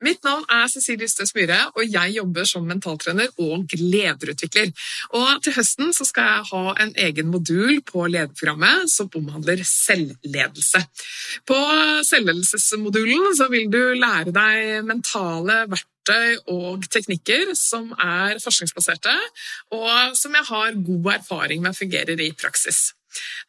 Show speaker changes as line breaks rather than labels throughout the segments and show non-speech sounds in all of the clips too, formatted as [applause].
Mitt navn er Cecilie Ystøs Myhre, og jeg jobber som mentaltrener og lederutvikler. Og til høsten skal jeg ha en egen modul på lederprogrammet som omhandler selvledelse. På selvledelsesmodulen vil du lære deg mentale verktøy og teknikker som er forskningsbaserte, og som jeg har god erfaring med fungerer i praksis.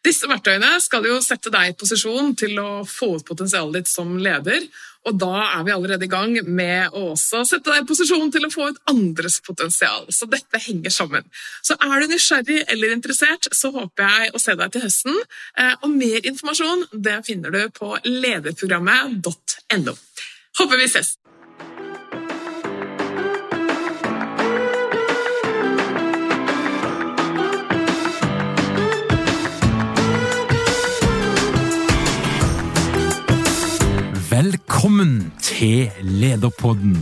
Disse verktøyene skal jo sette deg i posisjon til å få ut potensialet ditt som leder, og da er vi allerede i gang med å også sette deg i posisjon til å få ut andres potensial. Så dette henger sammen. Så er du nysgjerrig eller interessert, så håper jeg å se deg til høsten. Eh, og mer informasjon det finner du på lederprogrammet.no. Håper vi ses!
Velkommen til Lederpodden.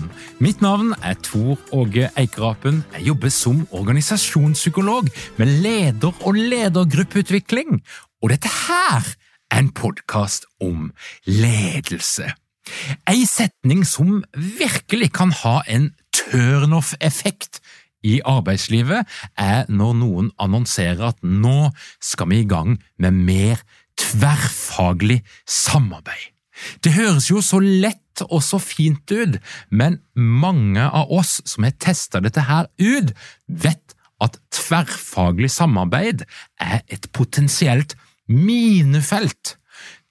Mitt navn er Tor Åge Eikerapen. Jeg jobber som organisasjonspsykolog med leder- og ledergruppeutvikling. Og dette her er en podkast om ledelse. Ei setning som virkelig kan ha en turnoff-effekt i arbeidslivet, er når noen annonserer at nå skal vi i gang med mer tverrfaglig samarbeid. Det høres jo så lett og så fint ut, men mange av oss som har testa dette her ut, vet at tverrfaglig samarbeid er et potensielt minefelt.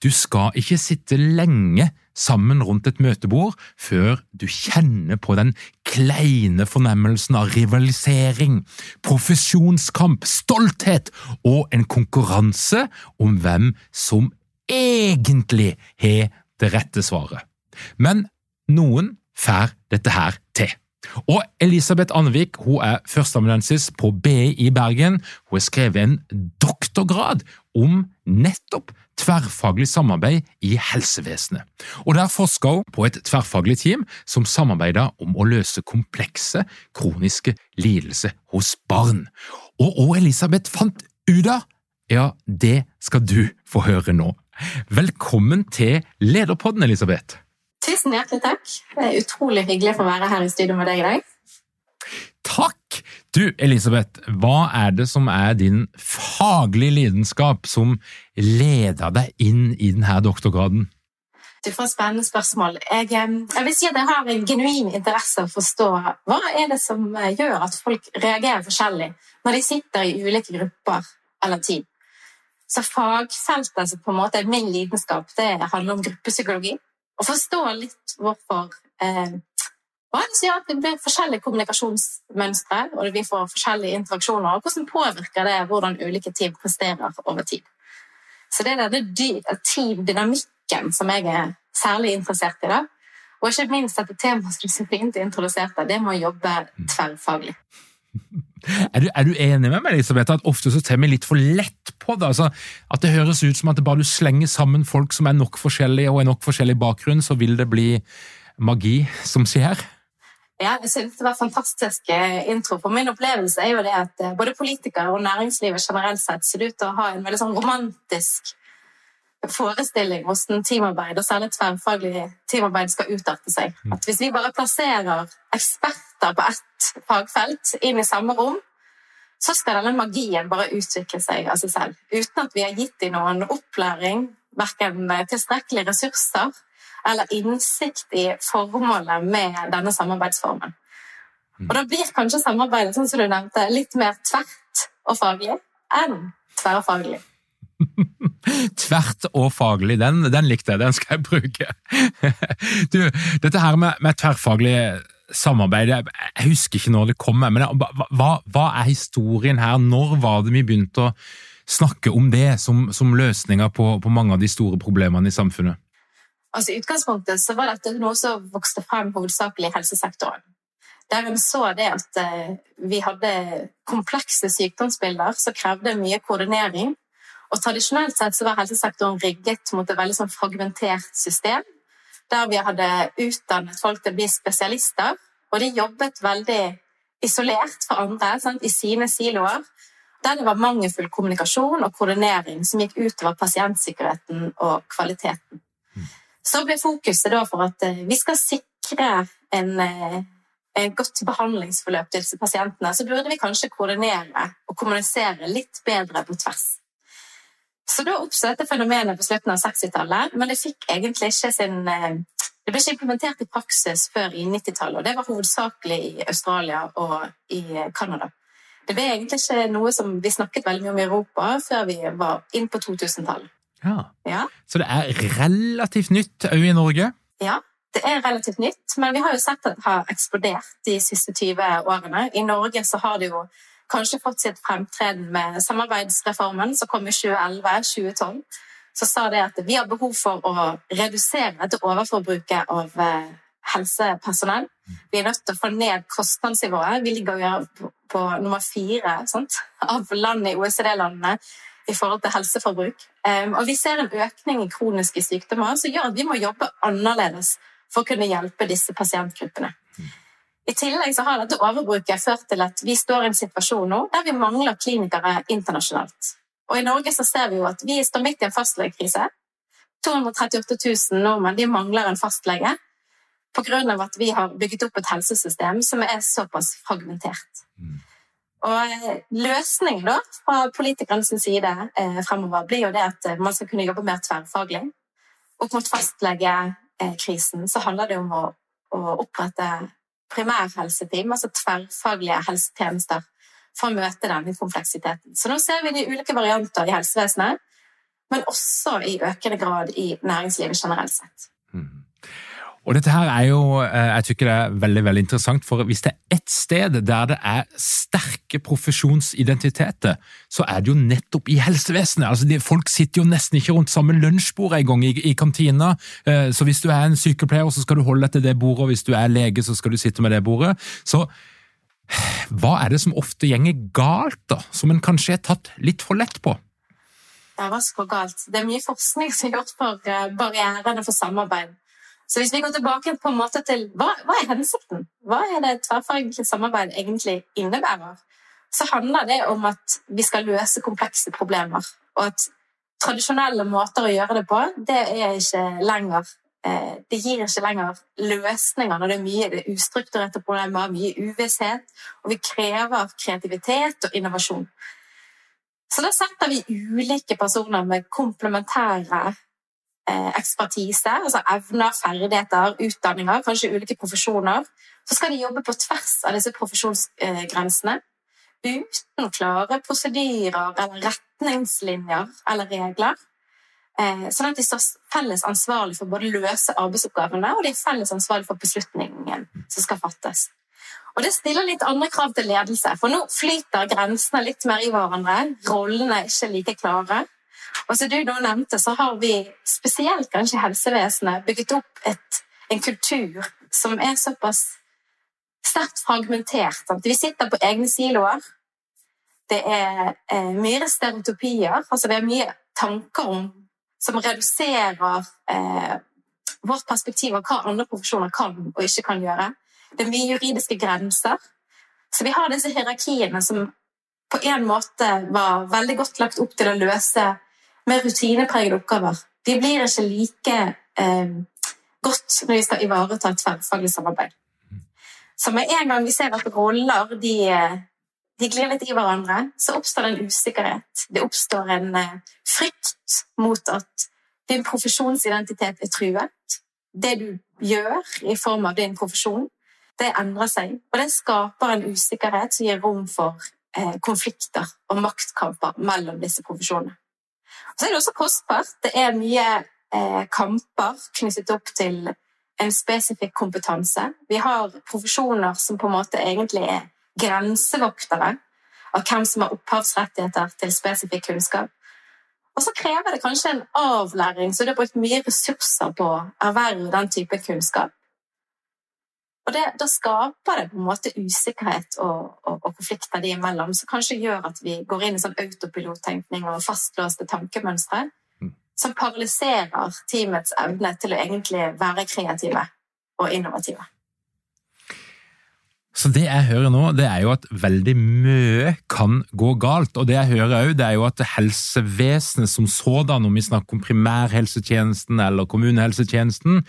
Du skal ikke sitte lenge sammen rundt et møtebord før du kjenner på den kleine fornemmelsen av rivalisering, profesjonskamp, stolthet og en konkurranse om hvem som egentlig har det rette svaret. Men noen får dette her til. Og Elisabeth Andvik hun er førsteamanuensis på BI i Bergen. Hun har skrevet en doktorgrad om nettopp tverrfaglig samarbeid i helsevesenet. Og Der forska hun på et tverrfaglig team som samarbeidet om å løse komplekse, kroniske lidelser hos barn. Og hva Elisabeth fant ut av, ja, det skal du få høre nå. Velkommen til Lederpodden, Elisabeth.
Tusen hjertelig takk. Det er utrolig hyggelig å få være her i studio med deg i dag.
Takk! Du, Elisabeth, hva er det som er din faglige lidenskap som leder deg inn i denne doktorgraden?
Du får et spennende spørsmål. Jeg, jeg, vil si at jeg har en genuin interesse av å forstå hva er det som eh, gjør at folk reagerer forskjellig når de sitter i ulike grupper eller team. Så fagfeltet som på en måte er min lidenskap, det handler om gruppepsykologi. Å forstå litt hvorfor eh, hva er det som gjør at det blir forskjellige kommunikasjonsmønstre og vi får forskjellige interaksjoner, og hvordan påvirker det hvordan ulike team presterer over tid. Så det er denne teamdynamikken som jeg er særlig interessert i. da. Og ikke minst dette temaet som fint introduserte, det med å jobbe tverrfaglig. [laughs]
Er du, er du, enig med meg, Elisabeth, at ofte så tar vi litt for lett på det? Altså, at det høres ut som at bare du slenger sammen folk som er nok forskjellige og er nok forskjellig bakgrunn, så vil det bli magi som skjer?
Ja, jeg synes det var en fantastisk intro. For min opplevelse er jo det at eh, både politikere og næringslivet generelt sett ser ut til å ha en veldig sånn romantisk forestilling hvordan teamarbeid, og særlig tverrfaglig teamarbeid, skal utarte seg. Mm. At hvis vi bare plasserer eksperter på ett fagfelt inn i samme rom, så skal denne magien bare utvikle seg av seg selv. Uten at vi har gitt dem noen opplæring, verken tilstrekkelige ressurser eller innsikt i formålet med denne samarbeidsformen. Og da blir kanskje samarbeidet sånn som du nevnte, litt mer tvert og faglig enn tverrfaglig. [laughs]
Tvert og faglig, den, den, likte jeg. Den skal jeg bruke. [laughs] Du, dette her med, med tverrfaglig samarbeid, jeg husker ikke når det kommer, men hva, hva, er historien her? Når var det vi begynte å snakke om det som, som løsninger på, på, mange av de store problemene i samfunnet?
Altså, I utgangspunktet så var dette noe som vokste frem hovedsakelig i helsesektoren. Der en så det at uh, vi hadde komplekse sykdomsbilder som krevde mye koordinering. Og Tradisjonelt sett så var helsesektoren rigget mot et veldig sånn fragmentert system der vi hadde utdannet folk til å bli spesialister, og de jobbet veldig isolert fra andre sant, i sine siloer. Der det var mangelfull kommunikasjon og koordinering som gikk utover pasientsikkerheten og kvaliteten. Så ble fokuset da for at eh, vi skal sikre en, eh, en godt behandlingsforløp til disse pasientene, så burde vi kanskje koordinere og kommunisere litt bedre på tvers. Så da oppsto dette fenomenet på slutten av 60-tallet, men det fikk egentlig ikke sin eh, det ble ikke implementert i praksis før i 90-tallet, og det var hovedsakelig i Australia og i Canada. Det ble egentlig ikke noe som vi snakket veldig mye om i Europa før vi var inn på 2000-tallet.
Ja. ja. Så det er relativt nytt òg i Norge?
Ja, det er relativt nytt, men vi har jo sett at det har eksplodert de siste 20 årene. I Norge så har det jo kanskje fått sitt fremtreden med samarbeidsreformen som kom i 2011-2012. Så sa det at vi har behov for å redusere dette overforbruket av eh, helsepersonell. Vi er nødt til å få ned kostnadsnivået. Vi ligger på, på nummer fire sant? av landet i OECD-landene i forhold til helseforbruk. Um, og vi ser en økning i kroniske sykdommer som gjør at vi må jobbe annerledes for å kunne hjelpe disse pasientgruppene. I tillegg så har dette overbruket ført til at vi står i en situasjon nå der vi mangler klinikere internasjonalt. Og i Norge så ser vi jo at vi står midt i en fastlegekrise. 238 000 nordmenn de mangler en fastlege pga. at vi har bygget opp et helsesystem som er såpass fragmentert. Mm. Og eh, løsningen da, fra politikernes side eh, fremover blir jo det at man skal kunne jobbe mer tverrfaglig. Opp mot fastlegekrisen så handler det om å, å opprette primærhelseteam, altså tverrfaglige helsetjenester, for å møte denne kompleksiteten. Så nå ser vi de ulike varianter i helsevesenet, men også i økende grad i næringslivet generelt sett. Mm.
Og dette her er jo, eh, jeg tykker det er veldig veldig interessant, for hvis det er ett sted der det er sterke profesjonsidentiteter, så er det jo nettopp i helsevesenet. Altså, de, Folk sitter jo nesten ikke rundt samme lunsjbord engang i, i kantina. Eh, så hvis du er en sykepleier, så skal du holde til det bordet, og hvis du er lege, så skal du sitte med det bordet. Så hva er det som ofte gjenger galt, da, som en kanskje er tatt litt for lett på?
Det er galt. Det er mye forskning som er gjort for eh, barrierene for samarbeid. Så hvis vi går tilbake på en måte til hva, hva er hensikten? Hva er det tverrfaglig samarbeid egentlig innebærer? Så handler det om at vi skal løse komplekse problemer. Og at tradisjonelle måter å gjøre det på, det er ikke lenger eh, det gir ikke lenger løsninger når det er mye det er ustrukturerte problemer, mye uvisshet, og vi krever kreativitet og innovasjon. Så da setter vi ulike personer med komplementære ekspertise, altså evner, ferdigheter, utdanninger, kanskje ulike profesjoner. Så skal de jobbe på tvers av disse profesjonsgrensene uten klare prosedyrer eller retningslinjer eller regler. Eh, sånn at de står felles ansvarlig for både løse arbeidsoppgavene og de er felles ansvarlig for beslutningen som skal fattes. Og Det stiller litt andre krav til ledelse, for nå flyter grensene litt mer i hverandre. Rollene er ikke like klare. Og som du nå nevnte, så har vi spesielt kanskje helsevesenet bygget opp et, en kultur som er såpass sterkt fragmentert. Sant? Vi sitter på egne siloer. Det er eh, mye stereotypier. Altså det er mye tanker om som reduserer eh, vårt perspektiv av hva andre profesjoner kan og ikke kan gjøre. Det er mye juridiske grenser. Så vi har disse hierarkiene som på en måte var veldig godt lagt opp til å løse med rutinepregede oppgaver. De blir ikke like eh, godt når vi skal ivareta et tverrfaglig samarbeid. Så med en gang vi ser at roller de, de glir litt i hverandre, så oppstår det en usikkerhet. Det oppstår en eh, frykt mot at din profesjonsidentitet er truet. Det du gjør i form av din profesjon, det endrer seg. Og det skaper en usikkerhet som gir rom for eh, konflikter og maktkamper mellom disse profesjonene. Så er det også kostbart. Det er mye eh, kamper knyttet opp til en spesifikk kompetanse. Vi har profesjoner som på en måte egentlig er grensevoktere av hvem som har opphavsrettigheter til spesifikk kunnskap. Og så krever det kanskje en avlæring, så det har brukt mye ressurser på å erverve den type kunnskap. Og det, Da skaper det på en måte usikkerhet og, og, og, konflikter de imellom, som kanskje gjør at vi går inn i sånn autopilottenkning og fastlåste tankemønstre mm. som paralyserer teamets evne til å egentlig være kreative og innovative.
Så det jeg hører nå, det er jo at veldig mye kan gå galt. Og det jeg hører òg, det er jo at helsevesenet som sådan, om vi snakker om primærhelsetjenesten eller kommunehelsetjenesten,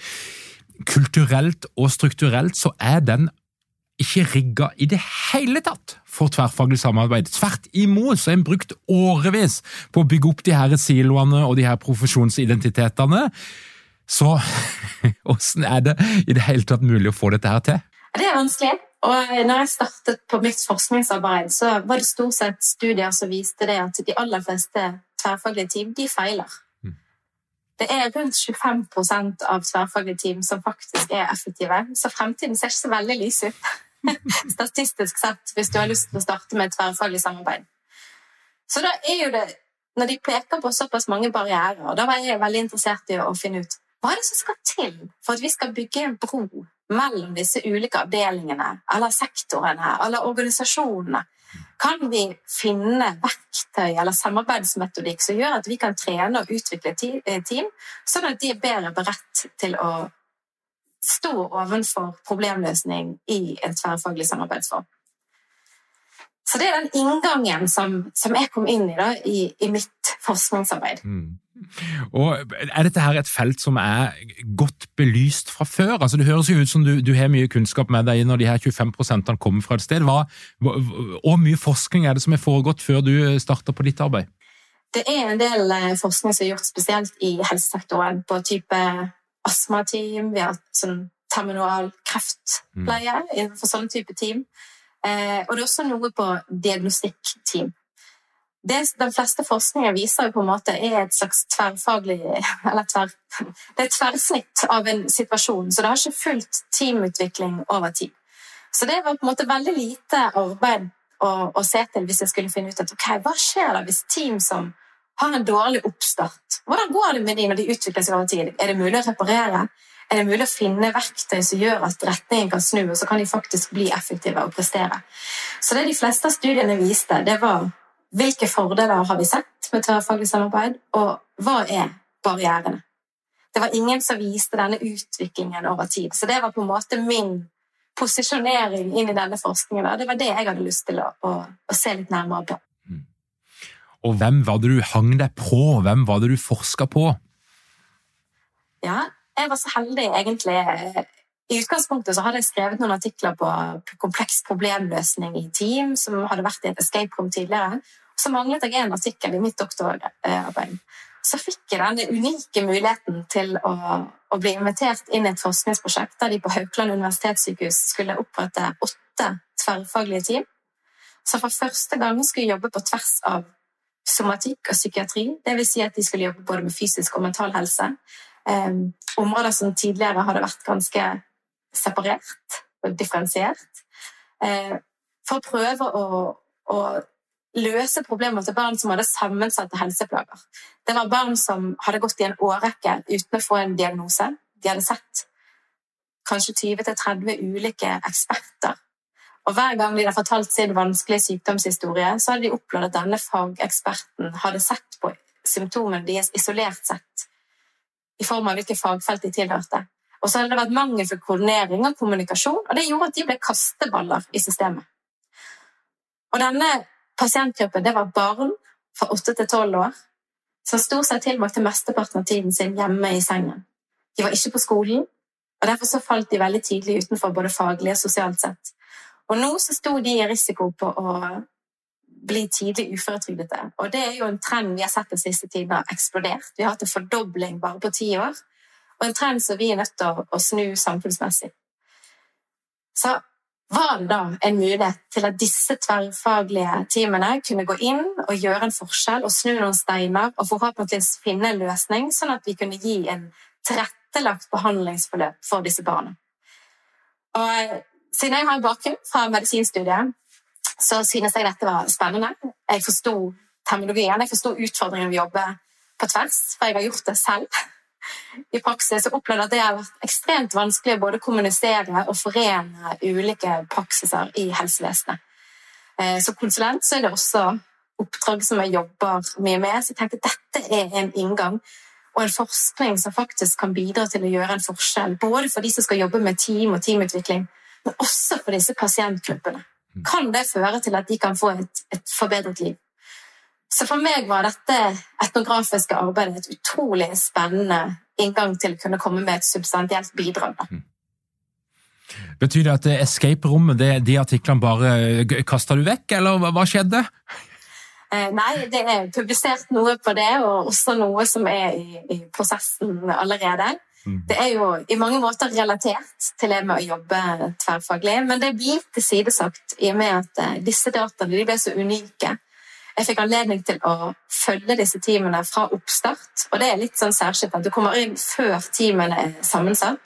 kulturelt og strukturelt så er den ikke rigga i det hele tatt for tverrfaglig samarbeid. Tvert imot så er en brukt årevis på å bygge opp de her siloene og de her profesjonsidentitetene. Så [laughs] åssen er det i det hele tatt mulig å få dette her til?
Det er vanskelig. Og når jeg startet på mitt forskningsarbeid, så var det stort sett studier som viste det at de aller fleste tverrfaglige team de feiler. Det er rundt 25% av tverrfaglige team som faktisk er effektive, så fremtiden ser ikke så veldig lys ut. [laughs] Statistisk sett, hvis du har lyst til å starte med et tverrfaglig samarbeid. Så da er jo det Når de peker på såpass mange barrierer, da var jeg veldig interessert i å finne ut hva er det som skal til for at vi skal bygge en bro mellom disse ulike avdelingene, eller sektorene, eller organisasjonene kan vi finne verktøy eller samarbeidsmetodikk som gjør at vi kan trene og utvikle eh, team, sånn at de er bedre beredt til å stå overfor problemløsning i en tverrfaglig samarbeidsform. Så det er den inngangen som, som jeg kom inn i da, i, i mitt forskningsarbeid. Mm.
Og Er dette her et felt som er godt belyst fra før? Altså Det høres jo ut som du, du har mye kunnskap med deg når de her 25% kommer fra et sted. Hva, hvor mye forskning er det som er foregått før du starta på ditt arbeid?
Det er en del eh, forskning som er gjort spesielt i helsesektoren på type astmateam. Vi har sånn terminal kreftpleie mm. innenfor sånne type team. Eh, og det er også noe på diagnostikkteam det den fleste forskninger viser, på en måte er et slags tverrfaglig Eller tver, det er tverrsnitt av en situasjon, så det har ikke fulgt teamutvikling over tid. Så det var på en måte veldig lite arbeid å, å se til hvis jeg skulle finne ut at ok, hva skjer da hvis team som har en dårlig oppstart Hvordan går det med de når de utvikler seg over tid? Er det mulig å reparere? Er det mulig å finne verktøy som gjør at retningen kan snu, og så kan de faktisk bli effektive og prestere? Så det de fleste av studiene viste, det var hvilke fordeler har vi sett med tverrfaglig samarbeid, og hva er barrierene? Det var ingen som viste denne utviklingen over tid. Så det var på en måte min posisjonering inn i denne forskningen. Det var det jeg hadde lyst til å, å, å se litt nærmere på. Mm.
Og hvem var det du hang deg på? Hvem var det du forska på?
Ja, jeg var så heldig, egentlig. I utgangspunktet så hadde jeg skrevet noen artikler på kompleks problemløsning i team, som hadde vært i et escape room tidligere. Så manglet jeg en artikkel i mitt doktorarbeid. Så fikk jeg den unike muligheten til å, å, bli invitert inn i et forskningsprosjekt der de på Haukeland universitetssykehus skulle opprette åtte tverrfaglige team. Så for første gang skulle jobbe på tvers av somatikk og psykiatri. Vil si at de skulle jobbe både med fysisk og mental helse. Områder som tidligere hadde vært ganske separert og differensiert. Um, for å prøve å, å løse problemer til barn som hadde sammensatte helseplager. Det var barn som hadde gått i en årrekke uten å få en diagnose. De hadde sett kanskje 20-30 ulike eksperter. Og Hver gang de hadde fortalt sin vanskelige sykdomshistorie, så hadde de opplevd at denne fageksperten hadde sett på symptomene deres isolert sett, i form av hvilke fagfelt de tilhørte. Og så hadde det vært mangelfull koordinering og kommunikasjon, og det gjorde at de ble kasteballer i systemet. Og denne Pasientgruppen det var barn fra 8 til 12 år som stort sett tilbrakte mesteparten av tiden sin hjemme i sengen. De var ikke på skolen, og derfor så falt de veldig tidlig utenfor både faglig og sosialt sett. Og nå så sto de i risiko på å bli tidlig uføretrygdete. Og det er jo en trend vi har sett den siste tiden har eksplodert. Vi har hatt en fordobling bare på ti år, og en trend som vi er nødt til å snu samfunnsmessig. Så var det da en mulighet til at disse tverrfaglige teamene kunne gå inn og gjøre en forskjell og snu noen steiner og forhåpentligvis finne en løsning, sånn at vi kunne gi en tilrettelagt behandlingsforløp for disse barna. Og siden jeg har en bakgrunn fra medisinstudiet, så synes jeg dette var spennende. Jeg forsto terminologien, jeg forsto utfordringen ved å jobbe på tvers, for jeg har gjort det selv. I praksis og opplevd at det har vært ekstremt vanskelig å både kommunisere og forene ulike praksiser i helsevesenet. Eh, som konsulent så er det også oppdrag som jeg jobber mye med. Så jeg tenkte at dette er en inngang og en forskning som faktisk kan bidra til å gjøre en forskjell. Både for de som skal jobbe med team og teamutvikling, men også for disse pasientgruppene. Mm. Kan det føre til at de kan få et, et forbedret liv? Så for meg var dette etnografiske arbeidet et utrolig spennende inngang til å kunne komme med et substantielt bidrag. Mm.
Betyr det at escape-rommet, de artiklene bare kasta du vekk, eller hva skjedde?
Eh, nei, det er publisert noe på det, og også noe som er i, i prosessen allerede. Mm. Det er jo i mange måter relatert til det med å jobbe tverrfaglig, men det blir tilsidesagt i og med at eh, disse dataene de ble så unike. Jeg fikk anledning til å følge disse teamene fra oppstart. Og det er litt sånn særskilt at du kommer inn før teamene er sammensatt.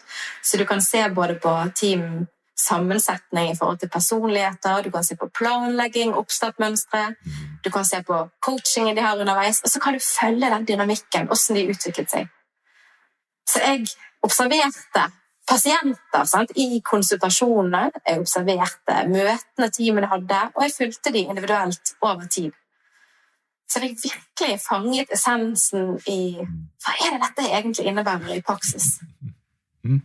Så du kan se både på teamsammensetning i forhold til personligheter, du kan se på planlegging, oppstartmønstre, du kan se på coachingen de har underveis, og så kan du følge den dynamikken, hvordan de utviklet seg. Så jeg observerte pasienter sant? i konsultasjonene, jeg observerte møtene teamene hadde, og jeg fulgte de individuelt over tid. Så jeg virkelig fanget essensen i hva er det dette egentlig innebærer i praksis.
Mm.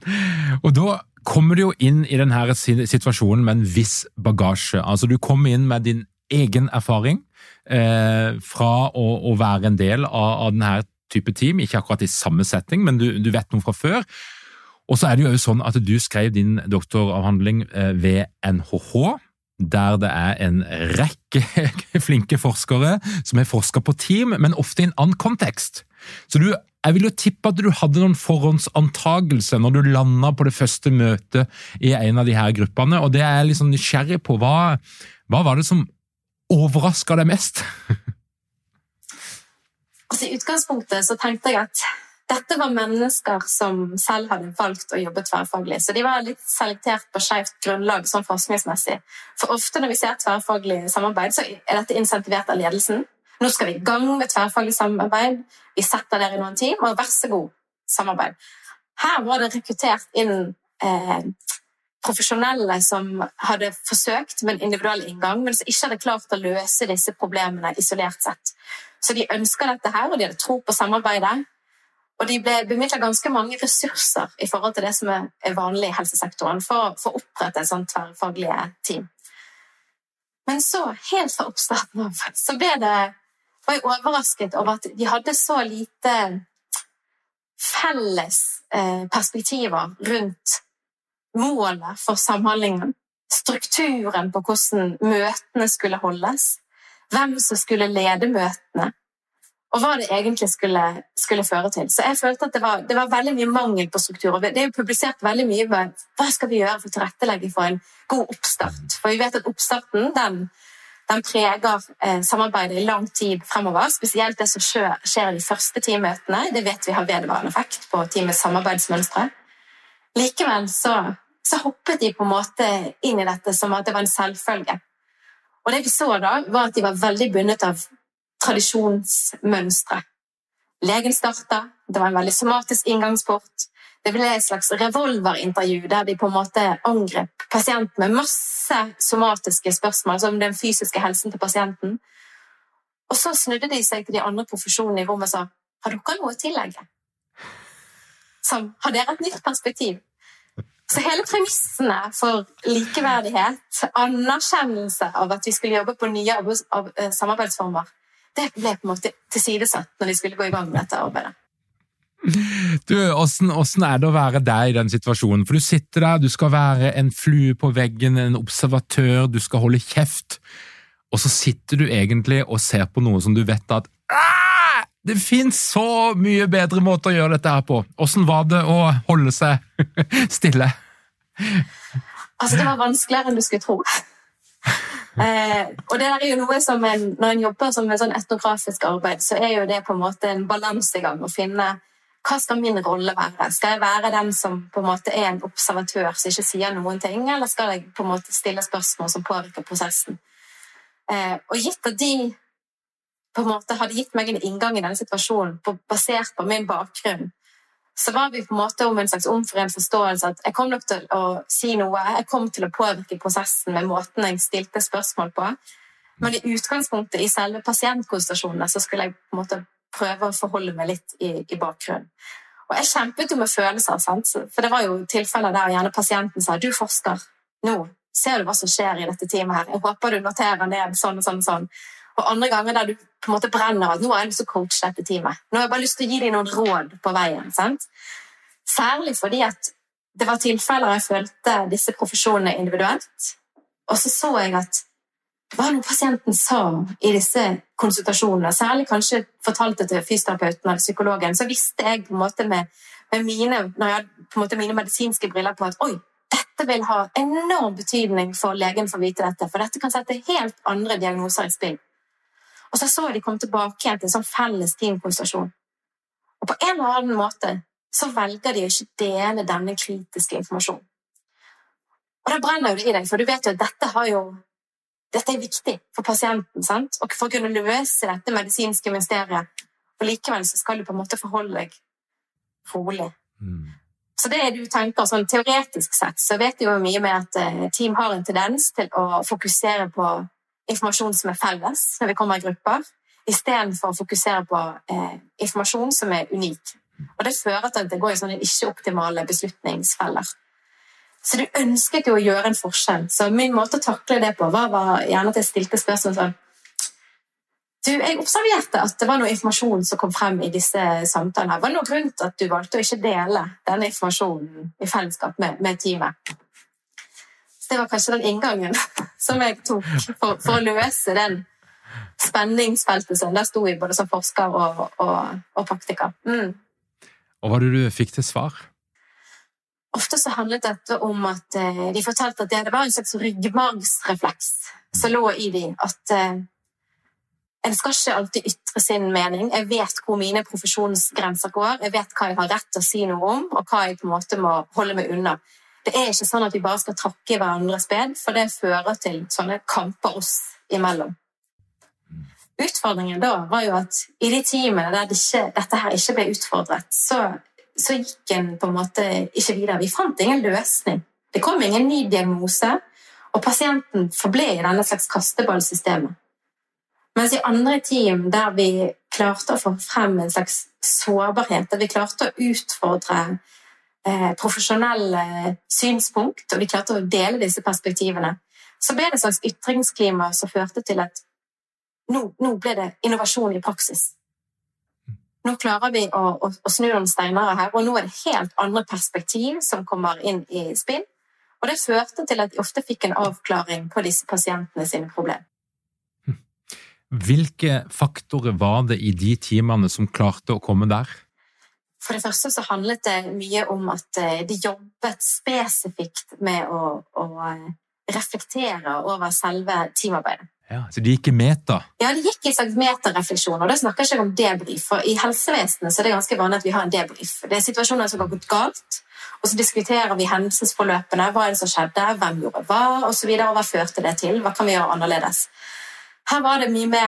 Og da kommer du jo inn i denne situasjonen med en viss bagasje. Altså Du kommer inn med din egen erfaring eh, fra å, å, være en del av, av denne type team, ikke akkurat i samme setting, men du, du vet noe fra før. Og så er det jo sånn at du skrev din doktoravhandling eh, ved NHH, der det er en rekke [laughs] flinke forskere som har forska på team, men ofte i en annen kontekst. Så du, jeg vil jo tippe at du hadde noen forhåndsantagelser når du landa på det første møtet i en av de her gruppene, og det er jeg litt liksom nysgjerrig på. Hva, hva var det som overraska deg mest? [laughs]
Altså, I utgangspunktet så tenkte jeg at dette var mennesker som selv hadde valgt å jobbe tverrfaglig. Så de var litt selektert på skjevt grunnlag sånn forskningsmessig. For ofte når vi ser tverrfaglig samarbeid, så er dette insentivert av ledelsen. Nå skal vi i gang med tverrfaglig samarbeid. Vi setter dere i noen team, og vær så god, samarbeid. Her var det rekruttert inn eh, profesjonelle som hadde forsøkt med en individuell inngang, men som ikke hadde klart å løse disse problemene isolert sett. Så de ønska dette her, og de hadde tro på samarbeidet. Og de ble bemidla ganske mange ressurser i forhold til det som er vanlig i helsesektoren, for, for å opprette et sånt tverrfaglig team. Men så, helt fra oppstarten av, så det var jeg overrasket over at de hadde så lite felles eh, perspektiver rundt målet for samhandlingen, strukturen på hvordan møtene skulle holdes, hvem som skulle lede møtene, og hva det egentlig skulle, skulle føre til. Så jeg følte at det var, det var, veldig mye mangel på struktur. Det er jo publisert veldig mye med hva skal vi gjøre for å tilrettelegge for en god oppstart. For vi vet at oppstarten den, den preger eh, samarbeidet i lang tid fremover. Spesielt det som skjer i de første teammøtene. Det vet vi har vedvarende effekt på teamets samarbeidsmønstre. Likevel så, så hoppet de på en måte inn i dette som at det var en selvfølge. Og det vi så da, var at de var veldig bundet av tradisjonsmønstre. Legen starta, det var en veldig somatisk inngangsport. Det ble et slags revolverintervju der de på en måte angrep pasienten med masse somatiske spørsmål, som den fysiske helsen til pasienten. Og så snudde de seg til de andre profesjonene i rommet og sa har dere noe å tillegge? Som har dere et nytt perspektiv? Så hele premissene for likeverdighet, anerkjennelse av at vi skulle jobbe på nye eh, samarbeidsformer, det ble på en måte tilsidesatt når vi skulle gå i gang med dette arbeidet.
Du, hvordan, hvordan, er det å være deg i den situasjonen? For du sitter der, du skal være en flue på veggen, en observatør, du skal holde kjeft. og så sitter du egentlig og ser på noe som du vet at «Ah, det finnes så mye bedre måter å gjøre dette her på. Åssen var det å holde seg [laughs] stille?
Altså, det var vanskeligere enn du skulle tro. Eh, og det er jo noe som en, Når en jobber som med sånn etnografisk arbeid, så er jo det på en måte en balansegang å finne hva skal min rolle være? Skal jeg være den som på en måte er en observatør som ikke sier noen ting, eller skal jeg på en måte stille spørsmål som påvirker prosessen? Eh, og gitt at de på en måte hadde gitt meg en inngang i denne situasjonen på, basert på min bakgrunn, så var vi på en måte om en slags omforent forståelse at jeg kom nok til å si noe, jeg kom til å påvirke prosessen med måten jeg stilte spørsmål på. Men i utgangspunktet i selve pasientkonsultasjonene så skulle jeg på en måte prøve å forholde meg litt i, i bakgrunnen. Og jeg kjempet jo med følelser, sant? for det var jo tilfeller der gjerne pasienten sa du forsker, nå ser du hva som skjer i dette teamet her, jeg håper du noterer ned sånn og sånn og sånn. Og andre ganger der du på en måte brenner at nå har jeg lyst til å coache dette teamet. Nå har jeg bare lyst til å gi dem noen råd på veien. sant? Særlig fordi at det var tilfeller jeg følte disse profesjonene individuelt. Og så så jeg at hva noe pasienten sa i disse konsultasjonene, særlig kanskje fortalte til fysioterapeuten eller psykologen, så visste jeg på en måte med, med mine, når jeg på en måte mine medisinske briller på at oi, dette vil ha enorm betydning for legen for å vite dette, for dette kan sette helt andre diagnoser i spill. Og så så jeg de kom tilbake igjen til en sånn felles teamkonstellasjon. Og på en eller annen måte så velger de å ikke dele denne kritiske informasjonen. Og da brenner jo det i deg, for du vet jo at dette, jo, dette er viktig for pasienten. sant? Og for å kunne løse dette medisinske mysteriet. Og likevel så skal du på en måte forholde deg rolig. Mm. Så det du tenker sånn Teoretisk sett så vet du jo mye med at eh, team har en tendens til å fokusere på informasjon som er felles når vi kommer i grupper, istedenfor å fokusere på eh, informasjon som er unik. Og Det fører til at det går i sånne ikke-optimale beslutningsfeller. Så du ønsket jo å gjøre en forskjell. Så min måte å takle det på var, var gjerne at jeg stilte spørsmål sånn du, Jeg observerte at det var noe informasjon som kom frem i disse samtalene. Var det noen grunn til at du valgte å ikke dele denne informasjonen i fellesskap med, med teamet? Så det var kanskje den inngangen som jeg tok for, for å løse den spenningsfeltet som der sto i, både som forsker og, og, og praktiker. Mm.
Og hva var det du fikk til svar?
Ofte så handlet dette om at eh, de fortalte at det, det var en slags ryggmargsrefleks som lå i dem. At eh, en skal ikke alltid ytre sin mening. Jeg vet hvor mine profesjonsgrenser går. Jeg vet hva jeg har rett til å si noe om, og hva jeg på en måte må holde meg unna. Det er ikke sånn at vi bare skal trakke i hverandres ben, for det fører til sånne kamper oss imellom. Utfordringen da var jo at i de timene der det ikke, dette her ikke ble utfordret, så, så, gikk en på en måte ikke videre. Vi fant ingen løsning. Det kom ingen ny diagnose, og pasienten forble i denne slags kasteballsystemet. Mens i andre team der vi klarte å få frem en slags sårbarhet, der vi klarte å utfordre profesjonelle synspunkt, og vi klarte å dele disse perspektivene, så ble det et slags ytringsklima som førte til at nå, nå ble det innovasjon i praksis. Nå klarer vi å, å, å snu noen steiner her, og nå er det helt andre perspektiv som kommer inn i spill. Og det førte til at de ofte fikk en avklaring på disse pasientene sine problemer.
Hvilke faktorer var det i de timene som klarte å komme der?
For det første så handlet det mye om at eh, de jobbet spesifikt med å, å eh, reflektere over selve teamarbeidet.
Ja, Så de gikk i meta?
Ja, de gikk i slags metarefleksjon. Og da snakker jeg ikke om debrief. For i helsevesenet så er det ganske vanlig at vi har en debrief. Det er situasjoner som har gått galt, og så diskuterer vi hendelsesforløpene. Hva er det som skjedde, hvem gjorde hva, osv. Og, og hva førte det til? Hva kan vi gjøre annerledes? Her var det mye mer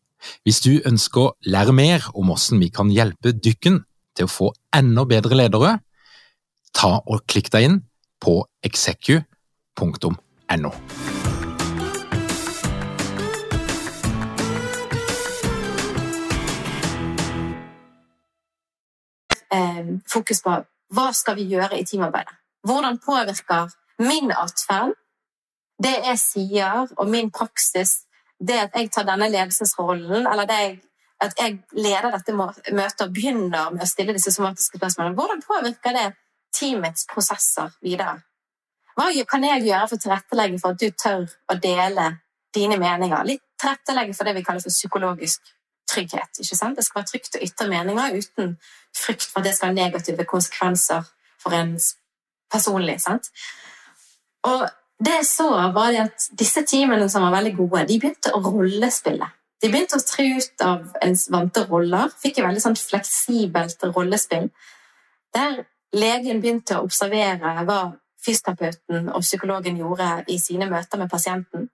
Hvis du ønsker å lære mer om hvordan vi kan hjelpe dykken til å få enda bedre ledere, ta og klikk deg inn på execu.no.
Eh, fokus på hva skal vi gjøre i teamarbeidet. Hvordan påvirker min atferd det jeg sier og min praksis det at jeg tar denne ledelsesrollen, eller jeg, at jeg leder dette møtet og begynner med å stille disse somatiske spørsmålene, hvordan påvirker det teamets prosesser videre? Hva kan jeg gjøre for å tilrettelegge for at du tør å dele dine meninger? Litt tilrettelegge for det vi kaller for psykologisk trygghet. ikke sant? Det skal være trygt å ytre meninger uten frykt for at det skal ha negative konsekvenser for en personlig. sant? Og det jeg så, var at disse teamene som var veldig gode, de begynte å rollespille. De begynte å tre ut av ens vante roller. Fikk et veldig sånn fleksibelt rollespill. Der legen begynte å observere hva fysioterapeuten og psykologen gjorde i sine møter med pasienten.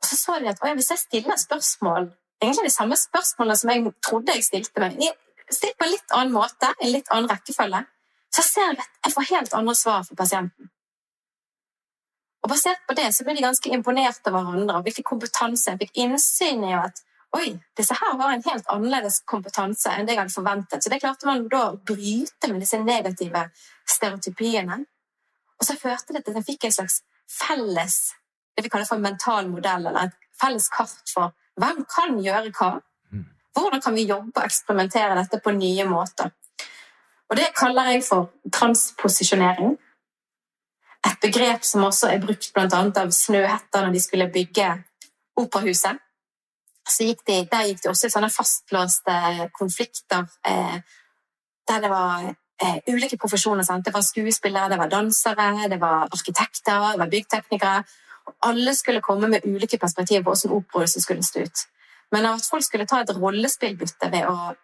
Og så så de at hvis jeg stiller spørsmål, egentlig de samme spørsmålene som jeg trodde jeg stilte meg, stilt på en litt annen måte, en litt annen rekkefølge, så ser jeg at jeg får helt andre svar for pasienten. Og Basert på det så ble de ganske imponert av hverandre og hvilken kompetanse jeg fikk innsyn i. at oi, disse her var en helt annerledes kompetanse enn det jeg hadde forventet. Så det klarte man da å bryte med disse negative stereotypiene. Og så førte det til at jeg fikk en slags felles det vi kaller for en mental modell, eller et felles kart for hvem kan gjøre hva. Mm. Hvordan kan vi jobbe og eksperimentere dette på nye måter? Og det kaller jeg for transposisjonering. Et begrep som også er brukt bl.a. av Snøhetta når de skulle bygge operahuset. Gikk de, der gikk det også i sånne fastlåste konflikter eh, der det var eh, ulike profesjoner. Sant? Det var skuespillere, det var dansere, det var arkitekter, det var byggteknikere. Alle skulle komme med ulike perspektiver på hvordan operahuset skulle stå ut. Men at folk skulle ta et rollespillbytte ved å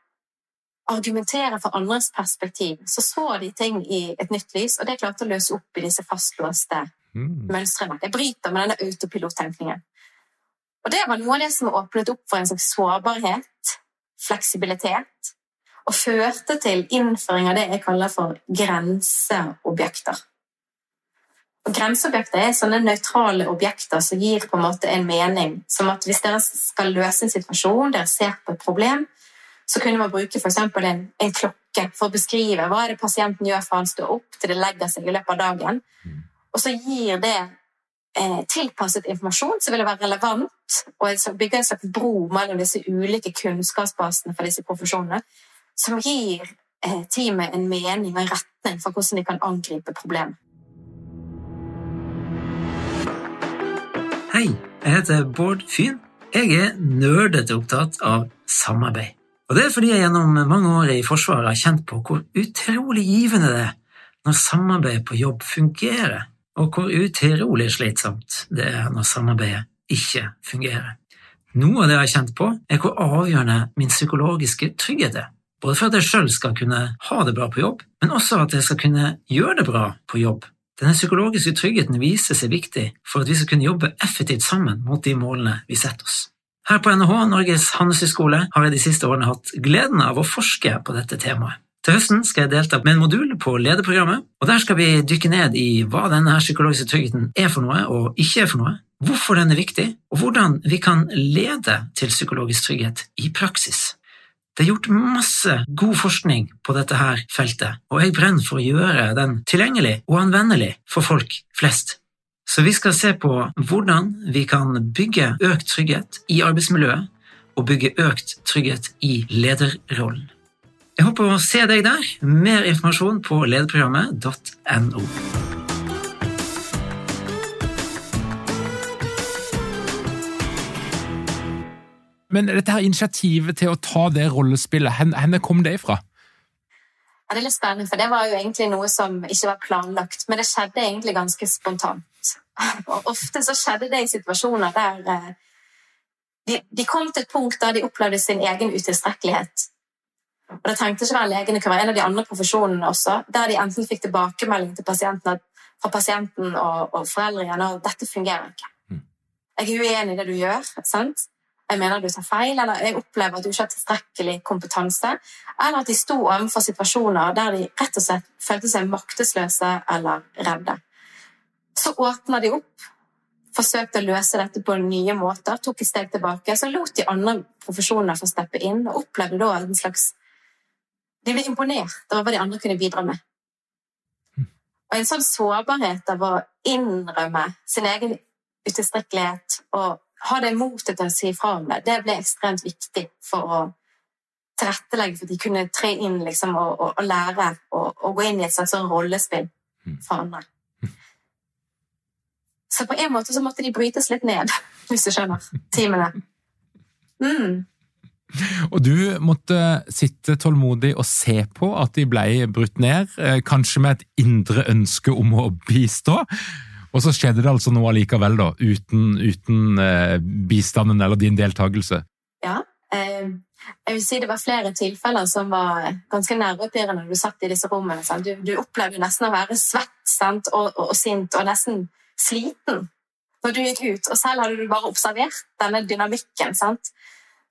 argumentere for andres perspektiv, så så de ting i et nytt lys, og det klarte å løse opp i disse fastlåste mm. mønstrene. Det bryter med denne autopilottenkningen. Og det var noe av det som åpnet opp for en slags sårbarhet, fleksibilitet, og førte til innføring av det jeg kaller for grenseobjekter. Og Grenseobjekter er sånne nøytrale objekter som gir på en måte en mening. Som at hvis dere skal løse en situasjon, dere ser på et problem, så kunne man bruke f.eks. En, en klokke for å beskrive hva er det pasienten gjør fra han står opp til det legger seg i løpet av dagen. Mm. Og så gir det eh, tilpasset informasjon som vil være relevant, og bygge en slags bro mellom disse ulike kunnskapsbasene for disse profesjonene, som gir eh, teamet en mening og en retning for hvordan de kan angripe problemet.
Hei, jeg heter Bård Fyn. Jeg er nerdete opptatt av samarbeid. Og det er fordi jeg gjennom mange år i Forsvaret har kjent på hvor utrolig givende det er når samarbeid på jobb fungerer, og hvor utrolig slitsomt det er når samarbeidet ikke fungerer. Noe av det jeg har kjent på, er hvor avgjørende min psykologiske trygghet er, både for at jeg sjøl skal kunne ha det bra på jobb, men også at jeg skal kunne gjøre det bra på jobb. Denne psykologiske tryggheten viser seg viktig for at vi skal kunne jobbe effektivt sammen mot de målene vi setter oss. Her på NHH, Norges handelshøyskole, har jeg de siste årene hatt gleden av å forske på dette temaet. Til høsten skal jeg delta med en modul på lederprogrammet, og der skal vi dykke ned i hva denne psykologiske tryggheten er for noe og ikke er for noe, hvorfor den er viktig, og hvordan vi kan lede til psykologisk trygghet i praksis. Det er gjort masse god forskning på dette her feltet, og jeg brenner for å gjøre den tilgjengelig og anvendelig for folk flest. Så vi skal se på hvordan vi kan bygge økt trygghet i arbeidsmiljøet og bygge økt trygghet i lederrollen. Jeg håper å se deg der. Mer informasjon på lederprogrammet.no.
Men dette her initiativet til å ta det rollespillet, hvor kom det ifra?
Ja, det er litt spennende, for det var jo egentlig noe som ikke var planlagt. Men det skjedde egentlig ganske spontant. [laughs] Og ofte så skjedde det i situasjoner der eh, de, de kom til et punkt der de opplevde sin egen utilstrekkelighet. Og det trengte ikke være legen, det kunne være en av de andre profesjonene også, der de enten fikk tilbakemelding til pasienten, fra pasienten og, og foreldrene at dette fungerer ikke. Mm. Jeg er uenig i det du gjør. sant? jeg mener du tar feil, eller jeg opplever at du ikke har tilstrekkelig kompetanse, eller at de sto overfor situasjoner der de rett og slett følte seg maktesløse eller redde. Så åpna de opp, forsøkte å løse dette på nye måter, tok et steg tilbake. Så lot de andre profesjoner få steppe inn, og opplevde da en slags de ble imponert over hva de andre kunne bidra med. Og en sånn sårbarhet av å innrømme sin egen utilstrekkelighet og ha det motet til å si fra om det, det ble ekstremt viktig for å tilrettelegge for at de kunne tre inn liksom, og, og, og, lære og, gå inn i et slags sånn rollespill for andre. Så på en måte så måtte de brytes litt ned, [laughs] hvis du skjønner, timene. Mm.
Og du måtte sitte tålmodig og se på at de ble brutt ned, eh, kanskje med et indre ønske om å bistå. Og så skjedde det altså noe allikevel, da, uten, uten eh, bistanden eller din deltakelse.
Ja, eh, jeg vil si det var flere tilfeller som var ganske nervepirrende når du satt i disse rommene. Sant? Du, du opplevde nesten å være svett sant? Og, og, og, sint og nesten sliten når du gikk ut. Og selv hadde du bare observert denne dynamikken.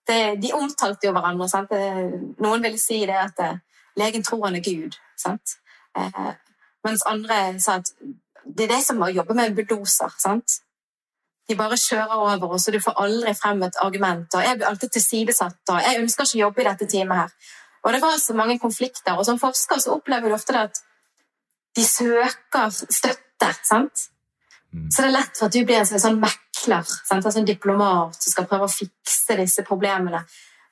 det, de omtalte jo hverandre. Sant? Noen ville si det at eh, legen tror han er Gud. Eh, mens andre sa at det er det som å jobbe med bulldoser. De bare kjører over oss, og du får aldri frem et argument. og Jeg blir alltid tilsidesatt, og jeg ønsker ikke å jobbe i dette teamet her. Og det var så mange konflikter, og som forsker så opplever du ofte at de søker støtte. sant? Mm. Så det er lett for at du blir en sånn mekler, sant? altså en diplomat som skal prøve å fikse disse problemene.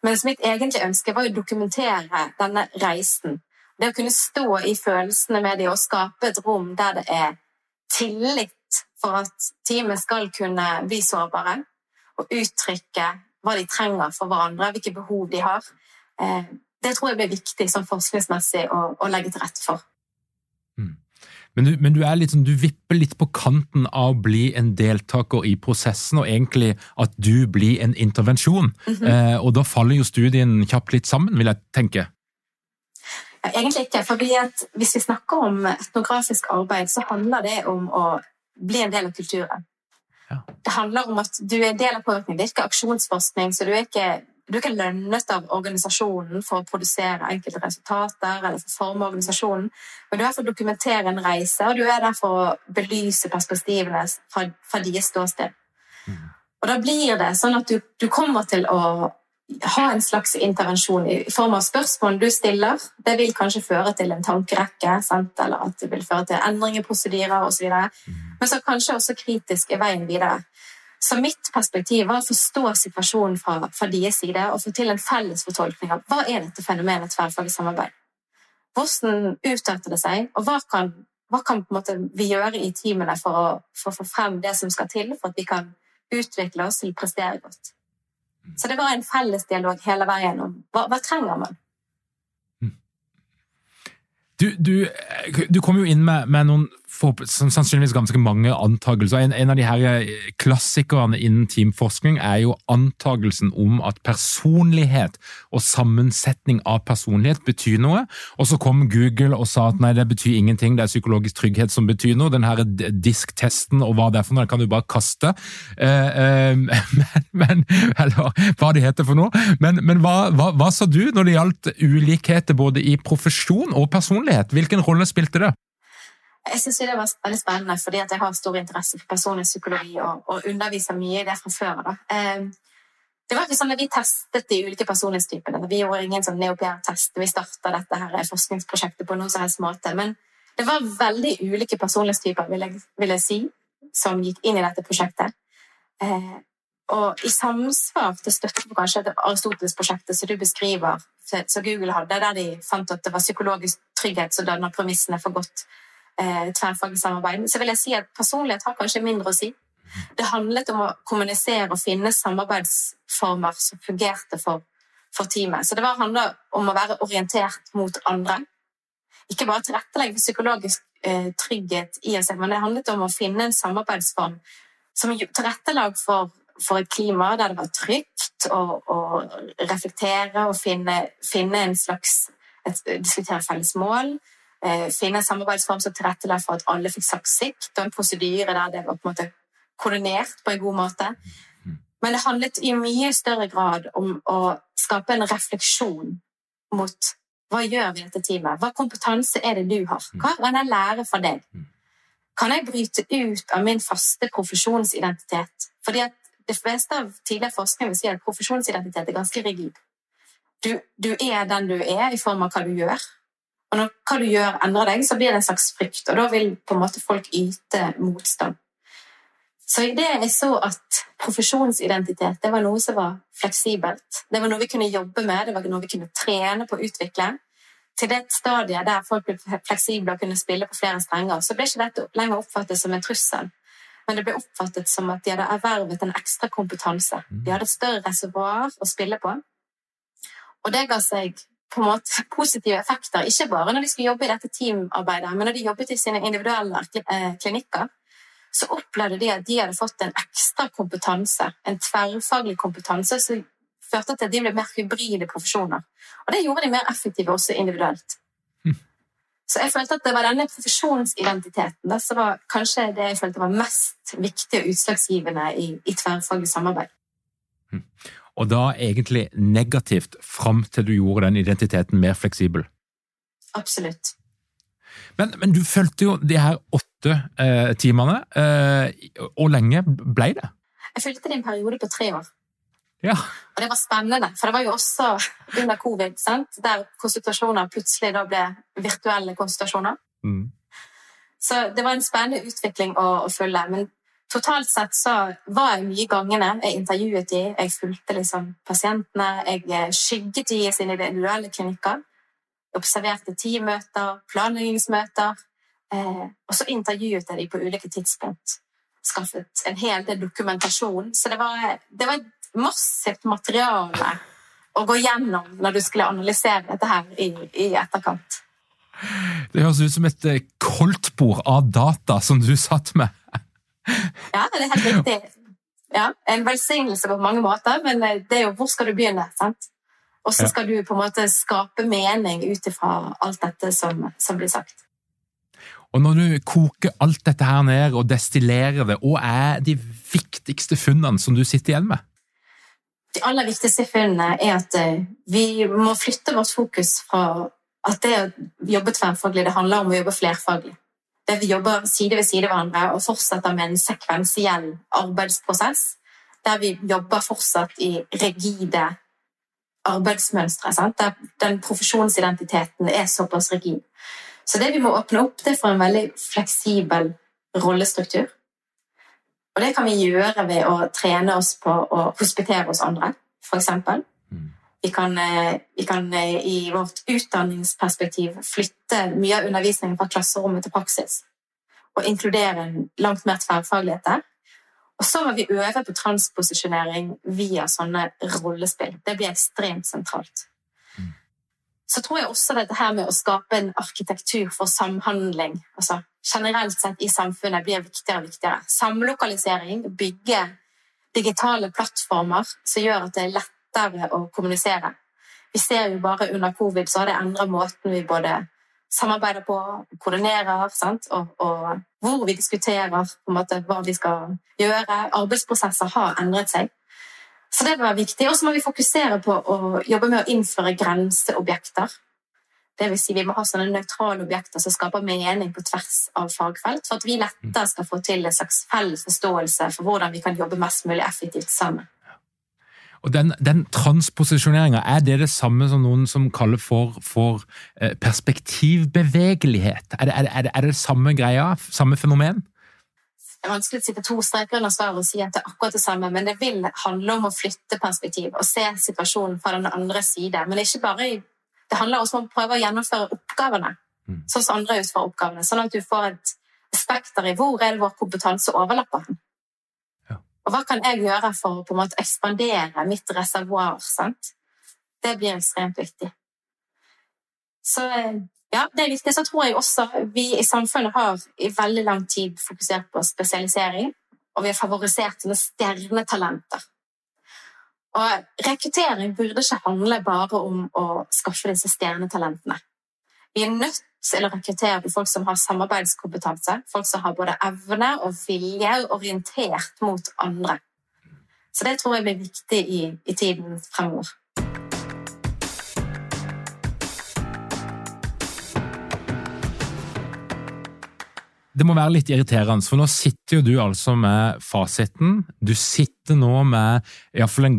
Mens mitt egentlige ønske var å dokumentere denne reisen. Det å kunne stå i følelsene med dem og skape et rom der det er tillit for at teamet skal kunne bli sårbare og uttrykke hva de trenger for hverandre, hvilke behov de har. Eh, det tror jeg blir viktig som forskningsmessig å, å legge til rette for.
Men du, men du, sånn, du, vipper litt på kanten av å bli en deltaker i prosessen, og egentlig at du blir en intervensjon. Mm -hmm. eh, og da faller jo studien kjapt litt sammen, vil jeg tenke.
Egentlig ikke. for Hvis vi snakker om etnografisk arbeid, så handler det om å bli en del av kulturen. Ja. Det handler om at du er en del av påvirkningen. Det er ikke aksjonsforskning, så du er ikke du ikke lønnet av organisasjonen for å produsere enkelte resultater eller for å forme organisasjonen, men du er for å dokumentere en reise, og du er der for å belyse perspektivene fra, fra deres ståsted. Mm. Og da blir det sånn at du, du, kommer til å ha en slags intervensjon i form av spørsmål du stiller. Det vil kanskje føre til en tankerekke, sant? eller at det vil føre til endringer i prosedyrer osv. Mm. Men så kanskje også kritisk i veien videre. Så mitt perspektiv var å forstå situasjonen fra, fra deres side og få til en felles fortolkning av hva er dette fenomenet tverrfaglig samarbeid. Hvordan utarter det seg, og hva kan, hva kan vi gjøre i teamene for å, for å, få frem det som skal til for at vi kan utvikle oss til å prestere godt. Så det var en felles dialog hele veien om hva, hva trenger man.
Du, du, du kom jo inn med, med noen sannsynligvis ganske mange antakelser. En, en, av de her eh, klassikerne innen teamforskning er jo antagelsen om at personlighet og sammensetning av personlighet betyr noe. Og så kom Google og sa at nei, det betyr ingenting, det er psykologisk trygghet som betyr noe. Den her disktesten og hva det er for noe, det kan du bare kaste. Eh, eh, [laughs] men, men, eller hva det heter for noe. Men, men hva, hva, hva sa du når det gjaldt ulikheter både i profesjon og personlighet? Hvilken rolle spilte det?
Jeg syns det var veldig spennende fordi jeg har stor interesse for personlig psykologi og, og underviser mye i det fra før. Da. Ehm, det var ikke sånn at Vi testet de ulike personlighetstypene. Vi gjorde ingen sånn neopiertest. Vi starta dette forskningsprosjektet på noen som helst måte. Men det var veldig ulike personlighetstyper vil jeg, vil jeg si, som gikk inn i dette prosjektet. Eh, og i samsvar til støtte på kanskje det Aristoteles-prosjektet som du beskriver, som Google hadde, der de fant at det var psykologisk trygghet som danner premissene for godt eh, tverrfaglig samarbeid, så vil jeg si at personlighet har kanskje mindre å si. Det handlet om å kommunisere og finne samarbeidsformer som fungerte for, for teamet. Så det var handla om å være orientert mot andre. Ikke bare tilrettelegge psykologisk eh, trygghet i seg, men det handlet om å finne en samarbeidsform som tilrettelag for, for et klima der det var trygt å, å reflektere og finne, finne en slags et, Diskutere felles mål finne en samarbeidsform som tilrettelegger for at alle fikk sagt sitt, og en prosedyre der det var på en måte koordinert på en god måte. Men det handlet i mye større grad om å skape en refleksjon mot hva gjør vi i dette teamet? Hva kompetanse er det du har? Hva kan jeg lære fra deg? Kan jeg bryte ut av min faste profesjonsidentitet? Fordi at Det fleste av tidligere forskning vil si at profesjonsidentitet er ganske rigid. du, du er den du er i form av hva du gjør. Og når hva du gjør, endrer deg, så blir det en slags frykt. Og da vil på en måte folk yte motstand. Så i det jeg så at profesjonsidentitet det var noe som var fleksibelt. Det var noe vi kunne jobbe med, det var noe vi kunne trene på å utvikle. Til det stadiet der folk ble fleksible og kunne spille på flere strenger, så ble ikke dette lenger oppfattet som en trussel. Men det ble oppfattet som at de hadde ervervet en ekstra kompetanse. De hadde et større reservoar å spille på. Og det ga seg på en måte positive effekter, ikke bare når de skulle jobbe i dette teamarbeidet, men når de jobbet i sine individuelle eh, klinikker, så opplevde de at de hadde fått en ekstra kompetanse, en tverrfaglig kompetanse, som førte til at de ble mer hybride profesjoner. Og det gjorde de mer effektive også individuelt. Hm. Så jeg følte at det var denne profesjonsidentiteten som var kanskje det jeg følte var mest viktig og utslagsgivende i, i tverrfaglig samarbeid.
Hm og da egentlig negativt fram til du gjorde den identiteten mer fleksibel.
Absolutt.
Men, men du fulgte jo de her åtte eh, timene. Eh, hvor lenge ble det?
Jeg fulgte det i en periode på tre år.
Ja.
Og det var spennende, for det var jo også under covid, sant? der konsultasjoner plutselig da ble virtuelle konsultasjoner. Mm. Så det var en spennende utvikling å, å følge. Men totalt sett så var jeg mye gangene. Jeg intervjuet de, jeg fulgte liksom pasientene, jeg eh, skygget de i sine individuelle klinikker. Jeg observerte teammøter, planleggingsmøter. Eh, og så intervjuet jeg de på ulike tidspunkt. Skaffet en hel del dokumentasjon. Så det var, det var et massivt materiale å gå gjennom når du skulle analysere dette her i, i etterkant.
Det høres ut som et eh, koldtbord av data som du satt med.
Ja, det er helt riktig. Ja, En velsignelse på mange måter, men eh, det er jo hvor skal du begynne? sant? Og så skal du på en måte skape mening ut ifra alt dette som, som, blir sagt.
Og når du koker alt dette her ned og destillerer det, hva er de viktigste funnene som du sitter igjen med?
De aller viktigste funnene er at eh, vi må flytte vårt fokus fra at det å jobbe tverrfaglig det handler om å jobbe flerfaglig der vi jobber side ved side hverandre og fortsetter med en sekvensiell arbeidsprosess. Der vi jobber fortsatt i rigide arbeidsmønstre. Sant? Der den profesjonsidentiteten er såpass rigid. Så det vi må åpne opp, det er for en veldig fleksibel rollestruktur. Og det kan vi gjøre ved å trene oss på å hospitere hos andre, f.eks. Vi kan, eh, vi kan, eh, i vårt utdanningsperspektiv flytte mye av undervisningen fra klasserommet til praksis. Og inkludere en langt mer tverrfaglighet der. Og så må vi øve på transposisjonering via sånne rollespill. Det blir ekstremt sentralt. Mm. Så tror jeg også dette her med å skape en arkitektur for samhandling altså generelt sett i samfunnet blir viktigere og viktigere. Samlokalisering, bygge digitale plattformer som gjør at det er lett lettere å kommunisere. Vi ser jo bare under covid så har det endret måten vi både samarbeider på, koordinerer og, og, hvor vi diskuterer på en måte, hva vi skal gjøre. Arbeidsprosesser har endret seg. Så det var viktig. Og så må vi fokusere på å jobbe med å innføre grenseobjekter. Det vil si Vi må ha sånne nøytrale objekter som skaper mening på tvers av fagfelt, for at vi lettere skal få til en slags felles forståelse for hvordan vi kan jobbe mest mulig effektivt sammen.
Og Den, den transposisjoneringa, er det det samme som noen som kaller for, for eh, perspektivbevegelighet? Er det, er, det, er det, samme greia? Samme fenomen?
Det er vanskelig å sitte to streker under svaret og si at det er akkurat det samme, men det vil handle om å flytte perspektiv og se situasjonen fra den andre side. Men ikke bare i, det handler også om å prøve å gjennomføre oppgavene mm. sånn som andre utfører oppgavene, sånn at du får et spekter i hvor er det vår kompetanse overlapper. Og hva kan jeg gjøre for å på en måte ekspandere mitt reservoar? sant? Det blir ekstremt viktig. Så ja, det er viktig. Så tror jeg også vi i samfunnet har i veldig lang tid fokusert på spesialisering, og vi har favorisert sånne stjernetalenter. Og rekruttering burde ikke handle bare om å skaffe disse stjernetalentene. Vi er nødt til rekrutterer rekruttere folk som har samarbeidskompetanse. Folk som har både evne og vilje orientert mot andre. Så det tror jeg blir viktig i, i tiden fremover.
Det må være litt irriterende, for nå sitter jo du altså med fasiten. Du sitter nå med i hvert fall en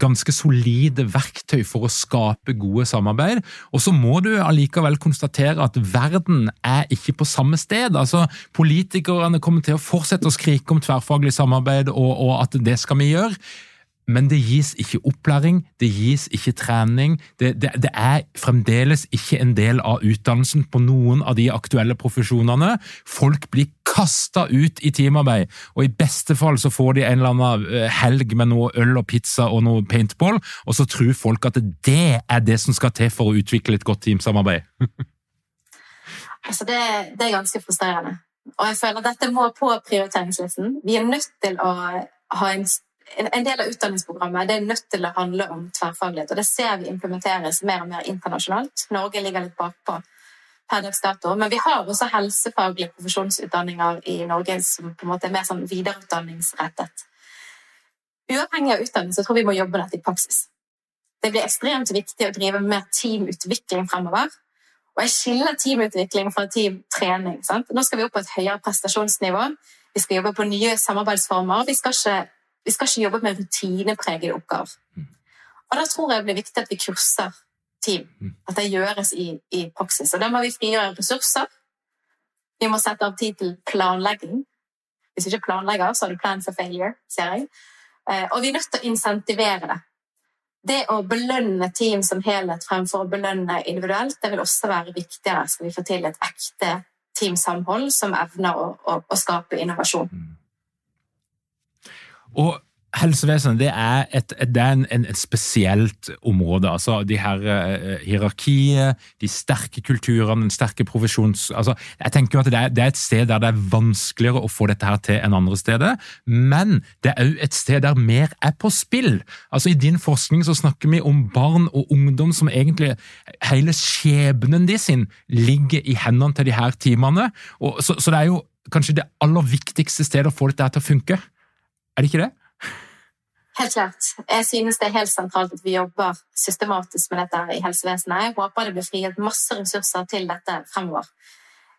ganske solide verktøy for å skape gode samarbeid, og så må du allikevel konstatere at verden er ikke på samme sted. Altså, Politikerne kommer til å fortsette å skrike om tverrfaglig samarbeid og, og at det skal vi gjøre men det gis ikke opplæring, det gis ikke trening. Det, det, det, er fremdeles ikke en del av utdannelsen på noen av de aktuelle profesjonene. Folk blir kasta ut i teamarbeid, og i beste fall så får de en eller annen eh, helg med noe øl og pizza og noe paintball, og så tror folk at det er det som skal til for å utvikle et godt teamsamarbeid. [laughs]
altså det, det er ganske frustrerende. Og jeg føler at dette må på prioriteringslisten. Vi er nødt til å ha en en del av utdanningsprogrammet er nødt til å handle om tverrfaglighet. og Det ser vi implementeres mer og mer internasjonalt. Norge ligger litt bakpå per dags dato. Men vi har også helsefaglige profesjonsutdanninger i Norge som på en måte er mer sånn videreutdanningsrettet. Uavhengig av utdanning så tror vi må jobbe dette i praksis. Det blir ekstremt viktig å drive mer teamutvikling fremover. Og jeg skiller teamutvikling fra teamtrening. Nå skal vi opp på et høyere prestasjonsnivå. Vi skal jobbe på nye samarbeidsformer. Vi skal ikke vi skal ikke jobbe med rutinepregede oppgaver. Mm. Og da tror jeg det blir viktig at vi kurser team. Mm. At det gjøres i, i praksis. Og da må vi frigjøre ressurser. Vi må sette av tid til planlegging. Hvis vi ikke planlegger, så har du plan for failure, ser jeg. Eh, og vi er nødt til å insentivere det. Det å belønne team som helhet fremfor å belønne individuelt, det vil også være viktigere skal vi få til et ekte teamsamhold som evner å, å, å skape innovasjon.
Og Helsevesenet det er, et, det er en, en, spesielt område. altså De her uh, hierarkiet, de sterke kulturene, den sterke profesjons... altså jeg tenker jo at det er, det er, et sted der det er vanskeligere å få dette her til enn andre steder, men det er òg et sted der mer er på spill. Altså I din forskning så snakker vi om barn og ungdom som egentlig hele skjebnen de sin ligger i hendene til de her timene. Og, så, så det er jo kanskje det aller viktigste stedet å få dette her til å funke. Er det ikke det?
Helt klart. Jeg synes det er helt sentralt at vi jobber systematisk med dette i helsevesenet. Jeg håper det blir frigitt masse ressurser til dette fremover.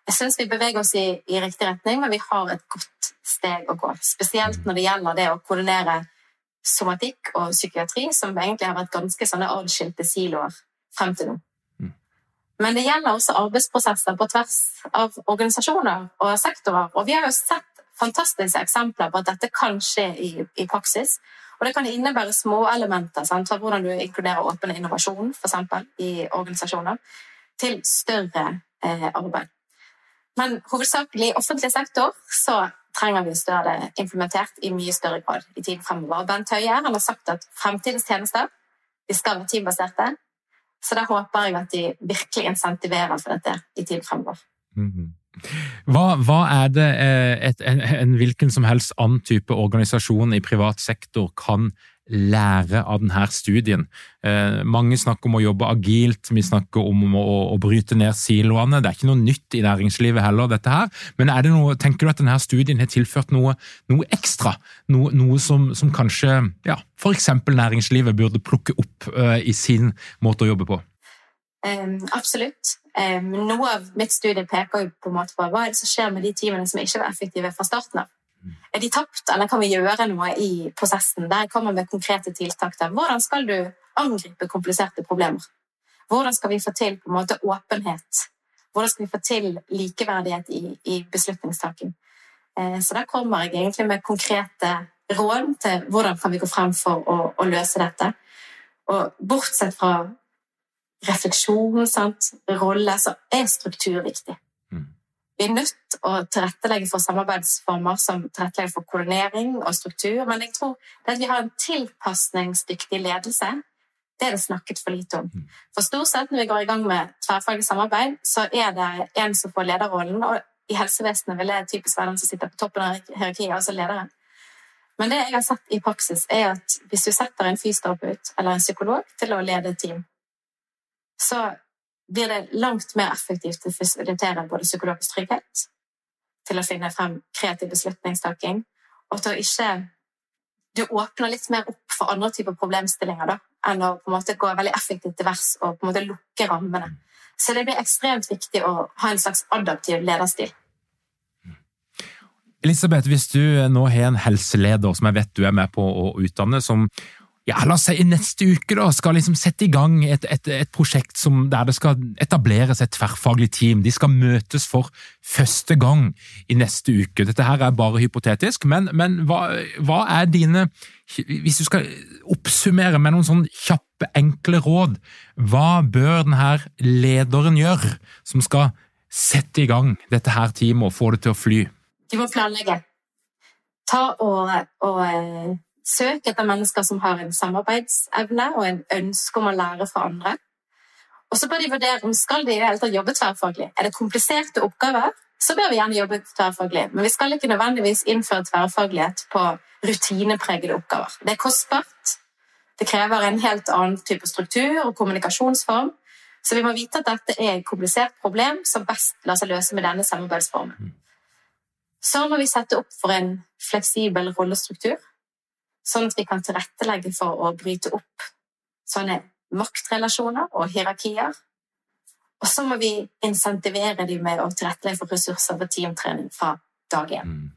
Jeg synes vi beveger oss i, i, riktig retning, men vi har et godt steg å gå. Spesielt når det gjelder det å koordinere somatikk og psykiatri, som egentlig har vært ganske sånne adskilte siloer frem til nå. Mm. Men det gjelder også arbeidsprosesser på tvers av organisasjoner og sektorer. Og vi har jo sett fantastiske eksempler på at dette kan skje i, i praksis. Og det kan innebære små elementer, fra hvordan du inkluderer åpen innovasjon for eksempel, i organisasjoner, til større eh, arbeid. Men hovedsakelig i offentlig sektor så trenger vi større implementert i mye større grad i tiden fremover. Bent Høie har sagt at fremtidens tjenester de skal være teambaserte. Så da håper jeg at de virkelig insentiverer for dette i tiden fremover. Mm -hmm.
Hva, hva, er det eh, et, en, en, hvilken som helst annen type organisasjon i privat sektor kan lære av denne studien? Eh, mange snakker om å jobbe agilt, vi snakker om å, å, bryte ned siloene. Det er ikke noe nytt i næringslivet heller, dette her. Men noe, tenker du at denne studien har tilført noe, noe ekstra? Noe, noe som, som, kanskje ja, f.eks. næringslivet burde plukke opp eh, i sin måte å jobbe på?
Um, absolutt. Um, noe av mitt studie peker jo på en måte på hva er det som skjer med de teamene som ikke var effektive fra starten av. Mm. Er de tapt, eller kan vi gjøre noe i prosessen? Der kommer vi med konkrete tiltak. der. Hvordan skal du angripe kompliserte problemer? Hvordan skal vi få til på en måte åpenhet? Hvordan skal vi få til likeverdighet i, i beslutningstaken? Uh, så der kommer jeg egentlig med konkrete råd til hvordan kan vi gå frem for å, å løse dette. Og bortsett fra refleksjon, sant? rolle, så er struktur viktig. Mm. Vi er nødt til å tilrettelegge for samarbeidsformer som tilrettelegger for koordinering og struktur, men jeg tror det at vi har en tilpasningsdyktig ledelse, det er det snakket for lite om. Mm. For stort sett når vi går i gang med tverrfaglig samarbeid, så er det en som får lederrollen, og i helsevesenet vil det typisk være den som sitter på toppen av hierarkiet, altså lederen. Men det jeg har sett i praksis, er at hvis du setter en fysioterapeut eller en psykolog til å lede et team, så blir det langt mer effektivt å fasilitere både psykologisk trygghet, til å finne frem kreativ beslutningstaking, og til å ikke Du åpner litt mer opp for andre typer problemstillinger da, enn å på en måte gå veldig effektivt til vers og på en måte lukke rammene. Så det blir ekstremt viktig å ha en slags adaptiv lederstil.
Elisabeth, hvis du nå har en helseleder som jeg vet du er med på å utdanne, som ja, la oss si neste uke da, skal liksom sette i gang et, et, et prosjekt som, der det skal etableres et tverrfaglig team. De skal møtes for første gang i neste uke. Dette her er bare hypotetisk, men, men hva, hva, er dine Hvis du skal oppsummere med noen sånn kjappe, enkle råd, hva bør denne lederen gjøre som skal sette i gang dette her teamet og få det til å fly?
Du må planlegge. Ta og, og eh, Søk etter mennesker som har en samarbeidsevne og en ønske om å lære fra andre. Og så bør de vurdere om skal de i det hele tatt jobbe tverrfaglig. Er det kompliserte oppgaver, så bør vi gjerne jobbe tverrfaglig. Men vi skal ikke nødvendigvis innføre tverrfaglighet på rutinepregede oppgaver. Det er kostbart. Det krever en helt annen type struktur og kommunikasjonsform. Så vi må vite at dette er et komplisert problem som best lar seg løse med denne samarbeidsformen. Så må vi sette opp for en fleksibel rollestruktur sånn at vi kan tilrettelegge for å bryte opp sånne maktrelasjoner og hierarkier. Og så må vi insentivere dem med å tilrettelegge for ressurser for teamtrening fra dag én. Mm.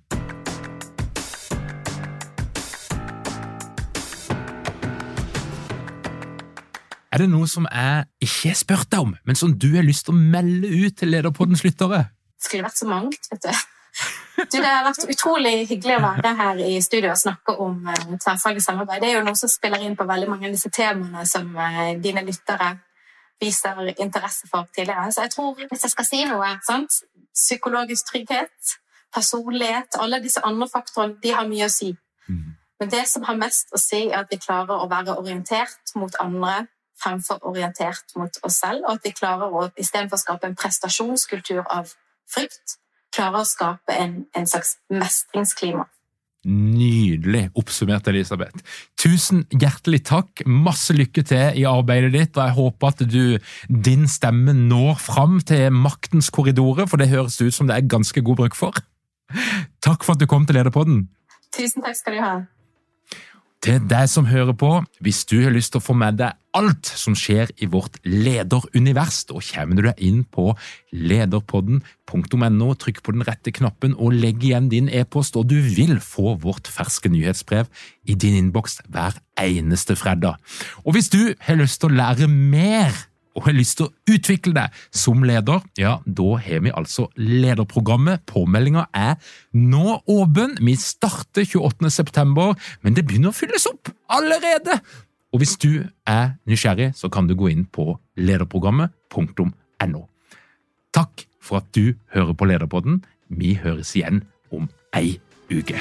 Er det noe som jeg ikke har spurt deg om, men som du har lyst til å melde ut til Lederpoddens lyttere?
Det skulle vært så mangt, vet du. Du, det har vært utrolig hyggelig å være her i studio og snakke om uh, tverrfaglig samarbeid. Det er jo noe som spiller inn på veldig mange av disse temaene som uh, dine lyttere viser interesse for tidligere. Så jeg tror, hvis jeg skal si noe sant? Psykologisk trygghet, personlighet, alle disse andre faktorene, de har mye å si. Mm. Men det som har mest å si, er at vi klarer å være orientert mot andre fremfor orientert mot oss selv, og at vi klarer å istedenfor skape en prestasjonskultur av frykt, klarer å skape en, en slags mestringsklima.
Nydelig oppsummert, Elisabeth. Tusen hjertelig takk. Masse lykke til i arbeidet ditt, og jeg håper at du, din stemme når fram til maktens korridorer, for det høres ut som det er ganske god bruk for. Takk for at du kom til Lederpodden.
Tusen takk skal du ha.
Til deg som hører på, hvis du har lyst til å få med deg alt som skjer i vårt lederunivers, da kommer du deg inn på lederpodden.no, trykk på den rette knappen og legg igjen din e-post, og du vil få vårt ferske nyhetsbrev i din innboks hver eneste fredag. Og hvis du har lyst til å lære mer og har lyst til å utvikle deg som leder, ja, da har vi altså lederprogrammet. Påmeldinga er nå åpen. Vi starter 28. september, men det begynner å fylles opp allerede! Og hvis du er nysgjerrig, så kan du gå inn på lederprogrammet.no. Takk for at du hører på Lederpodden. Vi høres igjen om ei uke.